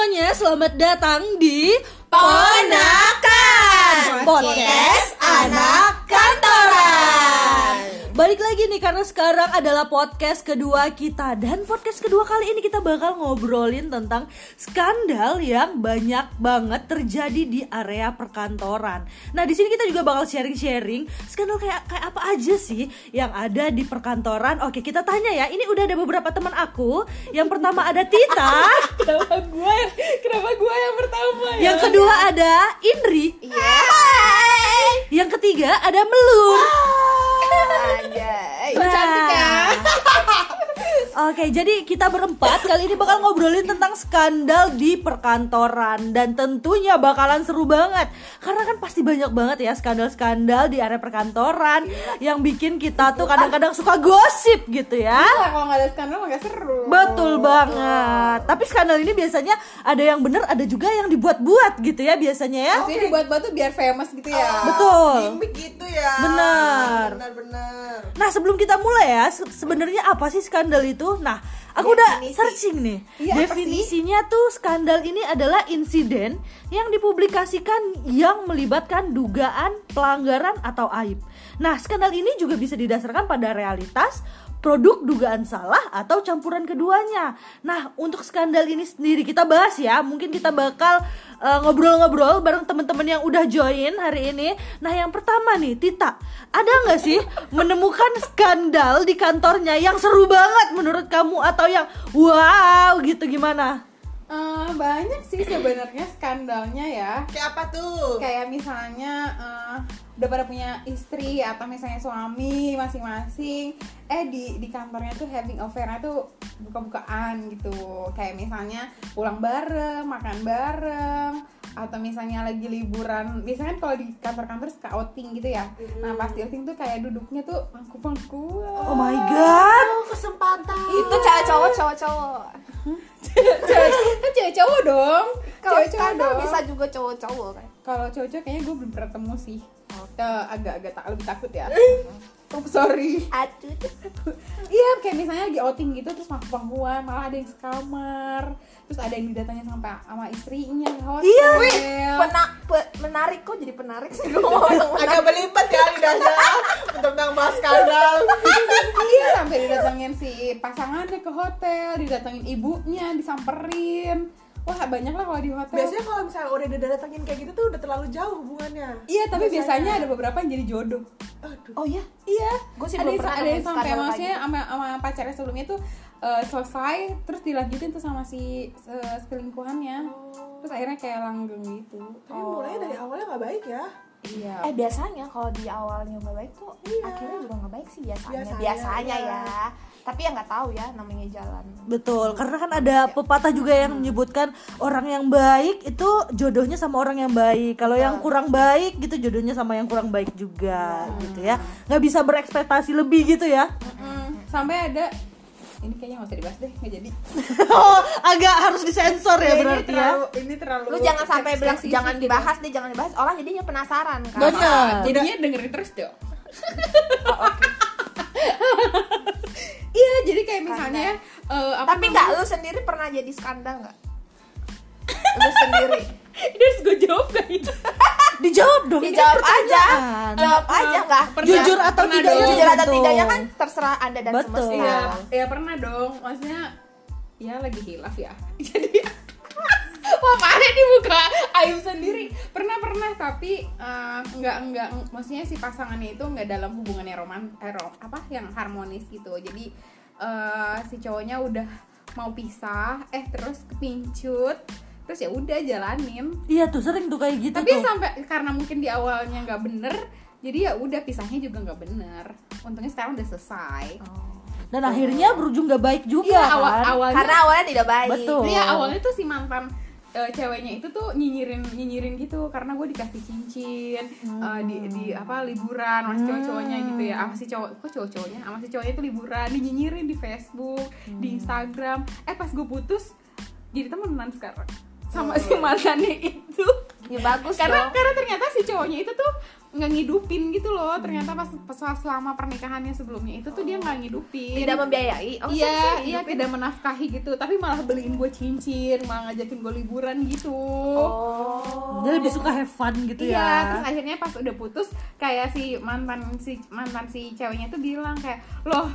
semuanya, selamat datang di Ponakan Podcast Anak Balik lagi nih karena sekarang adalah podcast kedua kita dan podcast kedua kali ini kita bakal ngobrolin tentang skandal yang banyak banget terjadi di area perkantoran. Nah di sini kita juga bakal sharing-sharing skandal kayak kayak apa aja sih yang ada di perkantoran. Oke kita tanya ya. Ini udah ada beberapa teman aku. Yang pertama ada Tita. Kenapa gue Kenapa gue yang pertama ya? yang kedua ada Indri. Iya Yang ketiga ada Melur. Nah. Cantik ya Oke, jadi kita berempat kali ini bakal ngobrolin tentang skandal di perkantoran dan tentunya bakalan seru banget. Karena kan pasti banyak banget ya skandal-skandal di area perkantoran yang bikin kita tuh kadang-kadang suka gosip gitu ya. Lah, Kalau gak ada skandal mah gak seru Betul banget. Tapi skandal ini biasanya ada yang bener, ada juga yang dibuat-buat gitu ya biasanya ya. Maksudnya dibuat-buat tuh biar famous gitu ya Betul. gimmick gitu ya Benar. benar-benar Nah sebelum kita mulai ya, se- sebenarnya apa sih skandal itu? Nah, aku udah Definisi. searching nih. Apa Definisinya tuh skandal ini adalah insiden yang dipublikasikan yang melibatkan dugaan pelanggaran atau aib. Nah, skandal ini juga bisa didasarkan pada realitas produk dugaan salah atau campuran keduanya. Nah, untuk skandal ini sendiri kita bahas ya. Mungkin kita bakal uh, ngobrol-ngobrol bareng teman-teman yang udah join hari ini. Nah, yang pertama nih, Tita, ada nggak sih menemukan skandal di kantornya yang seru banget menurut kamu atau yang wow gitu gimana? Eh, Banyak sih sebenarnya skandalnya ya kayak apa tuh Kayak misalnya eh, udah pada punya istri atau misalnya suami masing-masing eh di di kantornya tuh having affair tuh buka-bukaan gitu. Kayak misalnya pulang bareng makan bareng atau misalnya lagi liburan. Biasanya kalau di kantor-kantor suka outing gitu ya. Nah pas di outing tuh kayak duduknya tuh pangku-pangkuan Oh my god. oh kesempatan. Itu cewek cowok cowok cowok. Cewek kan cewek cowok dong. Kalau cewek cowok dong. bisa juga cowok cowok kan. Kalau cowok-cowok kayaknya gue belum pernah temu sih agak-agak tak lebih takut ya. Oh, sorry. Aduh Iya, kayak misalnya lagi outing gitu terus pangku pangkuan malah ada yang sekamar, terus ada yang didatangin sampai sama istrinya hotel. Iya, Pena, pe- menarik kok jadi penarik sih. Gue agak berlipat ya lidahnya. Tentang bahas skandal. Iya, sampai didatangin si pasangannya ke hotel, didatangin ibunya, disamperin. Wah, banyak lah kalau di hotel. biasanya kalau misalnya udah didatengin kayak gitu tuh udah terlalu jauh hubungannya Iya, tapi biasanya ada beberapa yang jadi jodoh. aduh oh iya Iya. Gue sih ada belum yang, pernah ada yang sampai maksudnya sama sama pacarnya sebelumnya tuh eh, selesai terus dilanjutin tuh sama si eh, selingkuhannya. Terus akhirnya kayak langgeng gitu. tapi mulainya dari awalnya nggak baik ya Iya. eh biasanya kalau di awalnya nggak baik tuh akhirnya juga nggak baik sih biasanya Biasanya, biasanya, iya. ya tapi ya nggak tahu ya namanya jalan Betul, karena kan ada pepatah juga yang menyebutkan orang yang baik itu jodohnya sama orang yang baik. Kalau yang kurang baik gitu jodohnya sama yang kurang baik juga gitu ya. nggak bisa berekspektasi lebih gitu ya. Mm, sampai ada ini kayaknya nggak usah dibahas deh nggak jadi. Oh, agak harus disensor ya ini berarti ya. terlalu, ini terlalu lu jangan sampai bilang sensitif jangan gitu. dibahas deh jangan dibahas. Orang jadinya penasaran kan Benar. jadinya dengerin terus dong iya jadi kayak misalnya eh, apa tapi nggak lu sendiri pernah jadi skandal nggak? Lu sendiri. Ini harus gue jawab gak itu Dijawab dong. ini dijawab aja pertanyaan. jawab aja nggak Jujur atau tidak dong. jujur atau tidaknya kan terserah anda dan Betul. semesta Iya, ya pernah dong. Maksudnya ya lagi hilaf ya. Jadi Wah mana dibuka aib sendiri Pernah pernah tapi eh, nggak nggak maksudnya si pasangannya itu nggak dalam hubungannya roman eh, ro- apa yang harmonis gitu jadi eh, si cowoknya udah mau pisah eh terus kepincut terus ya udah jalanin. Iya tuh sering tuh kayak gitu tapi tuh. sampai karena mungkin di awalnya nggak bener jadi ya udah pisahnya juga nggak bener. Untungnya sekarang udah selesai. Dan akhirnya berujung gak baik juga Iya kan. awal awalnya karena awalnya tidak baik. Betul. Iya awalnya tuh si mantan eh, ceweknya itu tuh nyinyirin nyinyirin gitu karena gue dikasih cincin eh, di di apa liburan sama si cowok-cowoknya gitu ya. Sama si cowok kok cowok-cowoknya? Sama si cowoknya itu liburan dinyinyirin di Facebook di Instagram. Eh pas gue putus jadi temenan sekarang sama si mantannya itu. Ya bagus karena dong. karena ternyata si cowoknya itu tuh nggak ngidupin gitu loh. Ternyata pas, pas selama pernikahannya sebelumnya itu tuh dia nggak ngidupin. Tidak membiayai. Oh, iya iya tidak menafkahi gitu. Tapi malah beliin gue cincin malah ngajakin gue liburan gitu. Oh. Dia lebih suka have fun gitu Iya, ya. terus akhirnya pas udah putus kayak si mantan si mantan si ceweknya tuh bilang kayak loh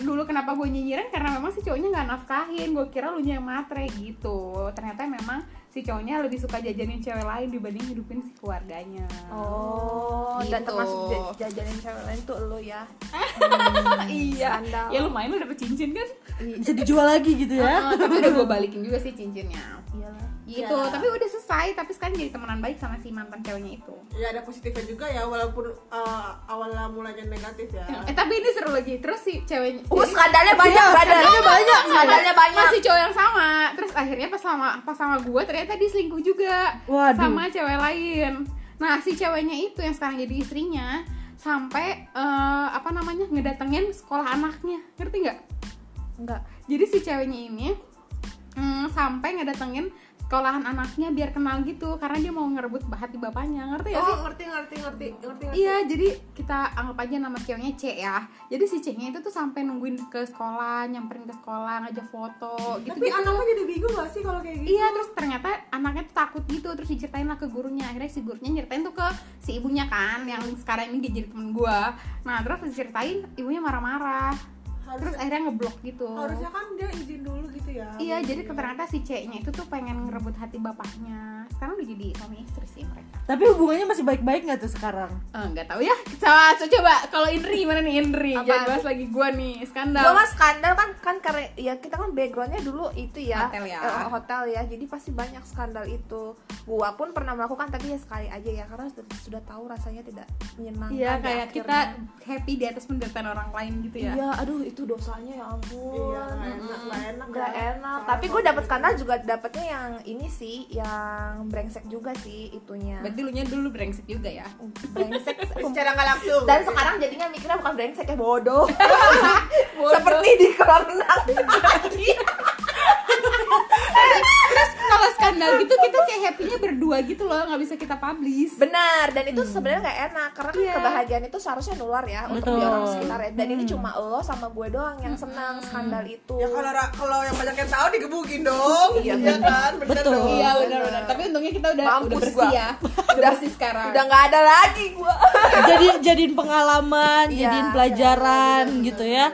dulu kenapa gue nyinyirin karena memang si cowoknya nggak nafkahin gue kira lu yang matre gitu ternyata memang si cowoknya lebih suka jajanin cewek lain dibanding hidupin si keluarganya Oh, dan Gitu. termasuk ja- jajanin cewek lain tuh lo ya. iya skandal. ya lumayan lu dapet cincin kan Bisa dijual lagi gitu ya. Ah, tapi udah gue balikin juga sih cincinnya Iyalah. gitu Ya. tapi udah selesai tapi sekarang jadi temenan baik sama si mantan ceweknya itu ya ada positifnya juga ya walaupun uh, awalnya mulanya negatif ya eh tapi ini seru lagi terus si ceweknya Uh, skandalnya banyak, skandalnya banyak. Skandalnya banyak. masih cowok yang sama terus akhirnya pas sama pas sama gue ternyata dia selingkuh juga Waduh. sama cewek lain nah si ceweknya itu yang sekarang jadi istrinya sampai eh, apa namanya ngedatengin sekolah anaknya ngerti nggak Enggak. jadi si ceweknya ini mm, sampai ngedatengin sekolahan anaknya biar kenal gitu karena dia mau ngerebut hati bapaknya ngerti ya sih oh ngerti ngerti ngerti ngerti ngerti Iya, jadi kita anggap aja nama ceweknya C ya. Jadi si C-nya itu tuh sampai nungguin ke sekolah, nyamperin ke sekolah, ngajak foto gitu. tapi anaknya jadi bingung gak sih kalau kayak gitu Iya, terus ternyata anaknya tuh takut gitu, terus diceritain lah ke gurunya. Akhirnya si gurunya nyeritain tuh ke si ibunya kan, yang sekarang ini dia jadi temen gua. Nah, terus diceritain, ibunya marah-marah. Terus harusnya, akhirnya ngeblok gitu. harusnya kan dia izin dulu gitu ya Iya, jadi Mungkin. ternyata si C-nya itu tuh pengen ngerebut hati bapaknya. Sekarang udah jadi suami istri sih mereka. Tapi hubungannya masih baik-baik nggak tuh sekarang? Eh, nggak tahu ya. Coba, so, coba kalau Indri gimana nih Indri? Apa? Jangan bahas lagi gua nih skandal. Gua mah skandal kan kan karena ya kita kan backgroundnya dulu itu ya Hotel ya. eh, hotel ya jadi pasti banyak skandal itu gua pun pernah melakukan tapi ya sekali aja ya karena sudah, sudah tahu rasanya tidak menyenangkan Iya di kayak akhirnya. kita happy di atas penderitaan orang lain gitu ya. iya aduh itu dosanya ya ampun iya nggak enak nggak enak Gak ya. enak, tapi gue dapet skandal juga dapetnya yang ini sih, yang brengsek juga sih itunya. Berarti lu nya dulu brengsek juga ya. Brengsek. secara nggak langsung Dan sekarang jadinya mikirnya bukan brengsek ya bodoh. Seperti di kolam renang. Skandal gitu kita kayak happynya berdua gitu loh, nggak bisa kita publish. Benar, dan itu sebenarnya nggak enak karena kan Iya. kebahagiaan itu seharusnya nular ya untuk di Betul. orang sekitar ya. Dan ini cuma lo sama gue doang yang senang skandal itu. ya kalau kalau yang banyak yang tahu digebukin dong Iya, iya kan bener Betul. dong Iya benar-benar. Tapi untungnya kita udah Mampus udah bersih gua. ya. Udah bersih sekarang. Udah nggak ada lagi gue. Jadi jadiin pengalaman, Iya, jadiin pelajaran gitu ya.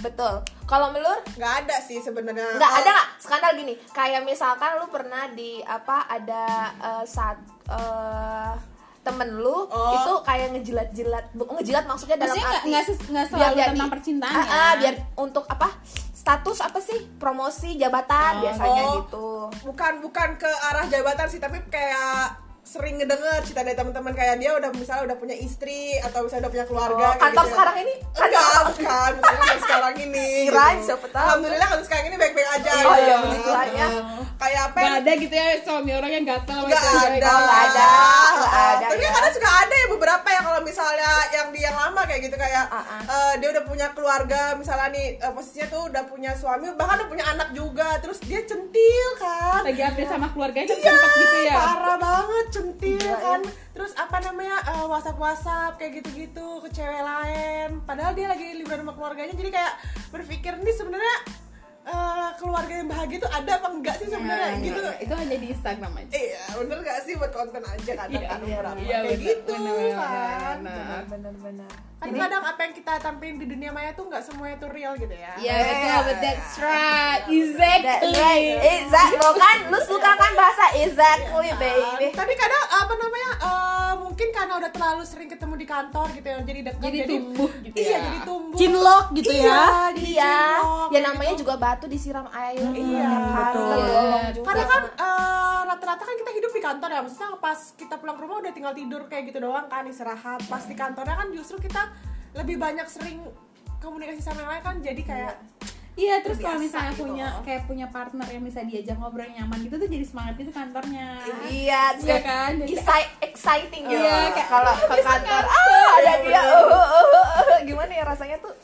Betul. Kalau melur nggak ada sih sebenarnya nggak ada nggak skandal gini kayak misalkan lu pernah di apa ada eh, saat eh, temen lu Oh. itu kayak ngejilat-jilat ngejilat maksudnya dalam Maksudnya arti nggak biar selalu jadi- tentang percintaan ya. ah, biar untuk apa status apa sih promosi jabatan Oh. biasanya Oh. gitu bukan bukan ke arah jabatan sih tapi kayak sering ngedenger cerita dari teman-teman kayak dia udah misalnya udah punya istri atau misalnya udah punya keluarga Oh, kayak kantor gitu ya. sekarang ini enggak bukan bukan kantor sekarang ini Kirain, gitu. siapa tahu. alhamdulillah kantor sekarang ini baik-baik aja Oh, gitu. iya, puji Tuhan ya. kayak apa Nggak ada gitu ya suami orang yang gatel sama Nggak cewek. ada, nggak ada, nggak ada, Tapi ya. kadang suka ada ya beberapa ya kalau misalnya yang di yang lama kayak gitu kayak Ah, ah. eh, dia udah punya keluarga, misalnya nih eh, posisinya tuh udah punya suami, bahkan udah punya anak juga, terus dia centil kan. Lagi update sama keluarganya Iya, gitu ya. parah banget centil Gila, kan. Terus apa namanya eh, WhatsApp WhatsApp kayak gitu-gitu ke cewek lain. Padahal dia lagi liburan sama keluarganya, jadi kayak berpikir nih sebenarnya eh, keluarga yang bahagia tuh ada apa enggak sih sebenarnya Nah, gitu. Itu hanya di Instagram aja. Iya, bener gak sih buat konten aja kadang Iya, kan iya, beberapa iya, kayak bener, gitu bener, bener, kan. bener. benar-benar Kan kadang apa yang kita tampilin di dunia maya tuh nggak semuanya tuh real gitu ya. Iya betul, but that's right, That's exactly. right. Exact, lo kan lu suka kan bahasa exactly Kan? baby Tapi kadang apa namanya eh, mungkin karena udah terlalu sering ketemu di kantor gitu ya, jadi dekat Jadi tumbuh gitu Iya, ya. jadi tumbuh. Cinlok gitu Iya, ya. Iya, cinlok, ya kayak namanya gitu. juga batu disiram air. Iya, Kan betul. juga. Karena kan eh, rata-rata kan kita hidup di kantor ya, maksudnya pas kita pulang ke rumah udah tinggal tidur kayak gitu doang kan istirahat. Pas di kantornya kan justru kita lebih banyak sering komunikasi sama yang lain kan jadi kayak Iya, terus kalau misalnya gitu. punya kayak punya partner yang bisa diajak ngobrol yang nyaman gitu tuh jadi semangat gitu kantornya. Iya, Iya kan? Jadi exci- exciting gitu. Iya, kayak, kalau "Oh, ke kantor, kantor." ah ada Iya, dia, uh, uh, uh, uh, gimana ya rasanya tuh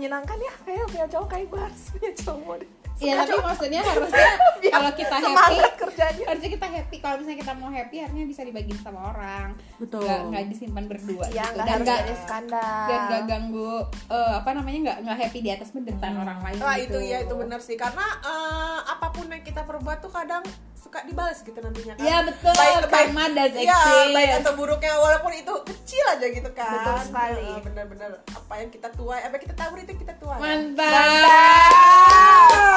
menyenangkan ya kayak punya cowok kayak gue harus punya cowok deh. Iya tapi maksudnya harusnya kalau kita happy kerjanya harusnya kita happy kalau misalnya kita mau happy harusnya bisa dibagiin sama orang Betul. nggak nggak disimpan berdua Iya, gitu. nggak dan nggak ada skandal. dan nggak ganggu eh, apa namanya nggak nggak happy di atas penderitaan orang lain Wah gitu. itu ya itu benar sih karena eh, apa pun yang kita perbuat tuh kadang suka dibalas gitu nantinya kan. Iya, betul. Karma does Iya, exist. baik atau buruknya walaupun itu kecil aja gitu kan. Betul sekali. Benar-benar apa yang kita tuai, apa yang kita tabur itu kita tuai. mantap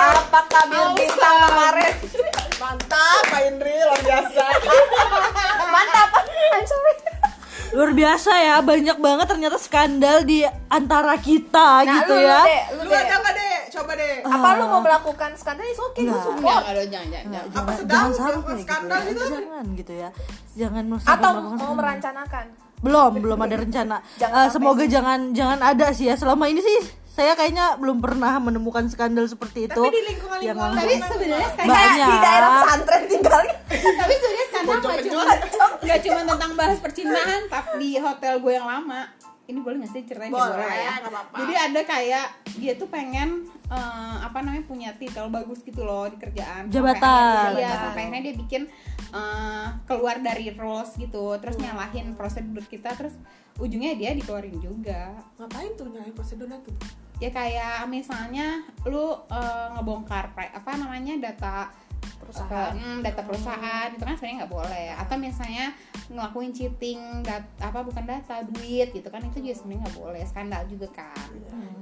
apa kabel bintang kemarin Mantap, Pak Indri luar biasa. mantap I'm sorry Luar biasa ya, banyak banget ternyata skandal di antara kita nah gitu lu, ya. lu deh lu Lu deh ada nggak deh? Coba deh. apa lu mau melakukan skandal itu oke gue Nggak. support Enggak, jangan, jangan, jangan. Apa sedang gitu skandal ya. gitu? Jangan gitu ya. Jangan atau mau skandal. merencanakan belum belum ada rencana Eh, semoga jangan jangan ada sih ya selama ini sih saya kayaknya belum pernah menemukan skandal seperti itu Tapi di lingkungan yang lingkungan Tapi sebenarnya skandal di daerah pesantren tinggalnya tapi sebenarnya skandal nggak cuma nggak cuma tentang bahas percintaan tapi di hotel gue yang lama ini boleh nggak sih ceritain? Boleh, boleh lah ya nggak apa-apa. jadi ada kayak dia tuh pengen eh, apa namanya punya titel bagus gitu loh di kerjaan Jabatan. iya sampai akhirnya dia bikin eh, keluar dari rules gitu terus nyalahin prosedur kita terus ujungnya dia dikeluarin juga Ngapain tuh nyalain prosedurnya tuh? ya kayak misalnya lu eh, ngebongkar apa namanya data Perusahaan. Hmm, data perusahaan itu kan sebenarnya nggak boleh. Atau misalnya ngelakuin cheating dat apa bukan data duit gitu kan itu juga sebenarnya nggak boleh. Skandal juga kan.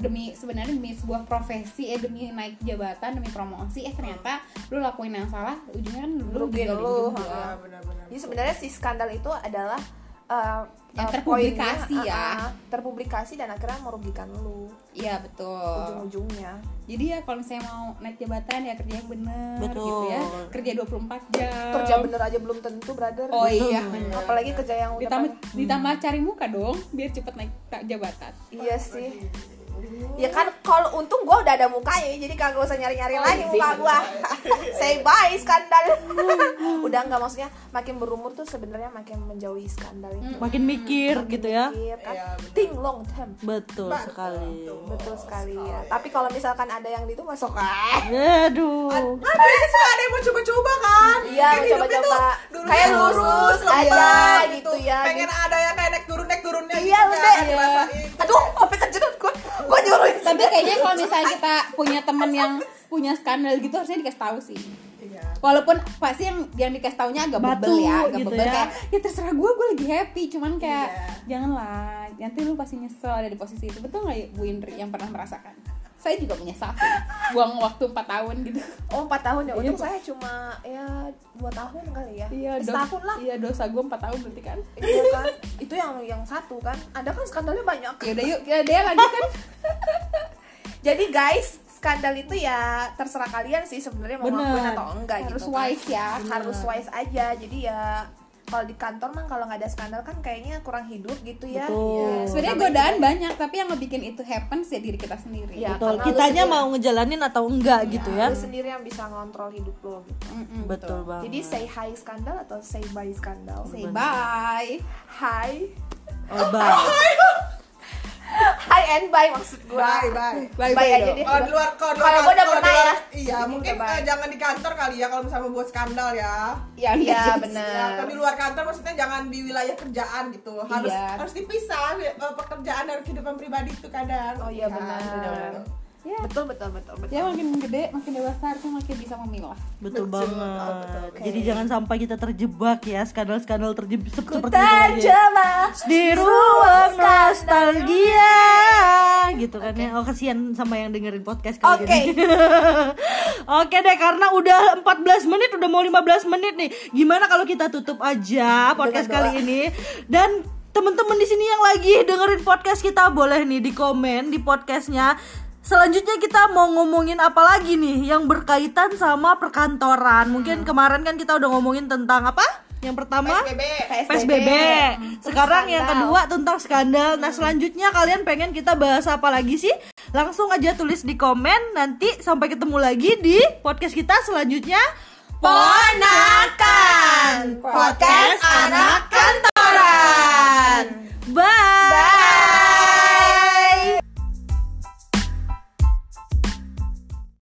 Demi sebenarnya demi sebuah profesi eh demi naik jabatan demi promosi eh ternyata lu lakuin yang salah ujungnya kan lu juga lu, benar-benar. jadi sebenarnya si skandal itu adalah uh, Yang uh, terpublikasi poinnya, ya. uh, uh, terpublikasi dan akhirnya merugikan lu. Iya betul. Ujung-ujungnya. Jadi ya kalau misalnya mau naik jabatan ya kerja yang bener Betul. gitu ya. Kerja 24 jam. Kerja bener aja belum tentu brother. Oh iya. Bener. apalagi kerja yang udah ditambah pada- ditambah cari muka dong biar cepet naik ta- jabatan. Iya sih ya kan kalau untung gue udah ada mukanya jadi kagak usah nyari-nyari Oh, lagi iya. muka gue say bye skandal. Udah nggak maksudnya makin berumur tuh sebenarnya makin menjauhi skandal itu. Makin mikir gitu ya. Mikir kan. Iya, bener. think long term. Betul Betul. sekali. Betul sekali ya. Tapi kalau misalkan ada yang itu masuk ah aduh. Ada yang suka ada yang mau coba-coba kan? Iya, Kan dulunya Kayak lurus aja lebar gitu. ya. Pengen ada yang kayak naik turun naik turunnya Iya, gitu udah. kan, dirasain. aduh kalau misalnya kita punya temen yang punya skandal gitu harusnya dikasih tahu sih. Iya. walaupun pasti yang yang dikasih taunya agak Batu bebel ya agak gitu bebel ya. kayak ya terserah gue gue lagi happy. Cuman kayak Iya. janganlah nanti lu pasti nyesel ada di posisi itu. Betul nggak ya, Bu Indri yang pernah merasakan? Saya juga menyesal sih. buang waktu 4 tahun gitu. Oh empat tahun ya? Iya, untung saya cuma ya dua tahun kali ya. Iya Eh, dos- setahun lah. iya dosa gue 4 tahun berarti kan. Iya kan? Itu yang yang satu kan. Ada kan skandalnya banyak. Ya udah yuk ya dia lanjutkan jadi guys skandal itu ya terserah kalian sih sebenarnya mau Bener. ngelakuin atau enggak harus gitu kan. wise ya harus wise aja jadi ya kalau di kantor mah kalau nggak ada skandal kan kayaknya kurang hidup gitu ya Betul. Iya. sebenarnya godaan itu. banyak tapi yang ngebikin itu happens ya diri kita sendiri Iya. betul kitanya sendiri- mau ngejalanin atau enggak gitu ya lu sendiri yang bisa ngontrol hidup lo gitu Mm-mm, betul banget jadi say hi skandal atau say bye skandal say bye hi oh, bye. hi and bye maksud gua Bye bye. Bye, bye, bye aja deh Kalau di luar kalau Kalau gua udah pernah luar- ya. Iya, Jadi mungkin bye. eh, jangan di kantor kali ya kalau misalnya buat skandal ya. ya iya Ya, benar kalau di luar kantor maksudnya jangan di wilayah kerjaan gitu. Harus Iya. harus dipisah eh, pekerjaan dan kehidupan pribadi itu kadang. oh iya Kan, benar ya. Betul betul betul betul. Ya makin gede makin dewasa harusnya makin bisa memilah. Betul Betul, banget. betul. jadi jangan sampai kita terjebak ya skandal-skandal terjebak seperti itu terjebak di ruang nostalgia gitu kan ya. Oh kasihan sama yang dengerin podcast kali Oke. ini. Oke deh karena udah 14 menit udah mau 15 menit nih. Gimana kalau kita tutup aja podcast Dengan kali doa. ini? Dan temen-temen di sini yang lagi dengerin podcast kita boleh nih di komen di podcastnya Selanjutnya kita mau ngomongin apa lagi nih yang berkaitan sama perkantoran. Mungkin kemarin kan kita udah ngomongin tentang apa? Yang pertama PSBB. PSBB. Sekarang yang kedua tentang skandal. Nah, selanjutnya kalian pengen kita bahas apa lagi sih? Langsung aja tulis di komen. Nanti sampai ketemu lagi di podcast kita selanjutnya. Ponakan. Podcast anak kantor.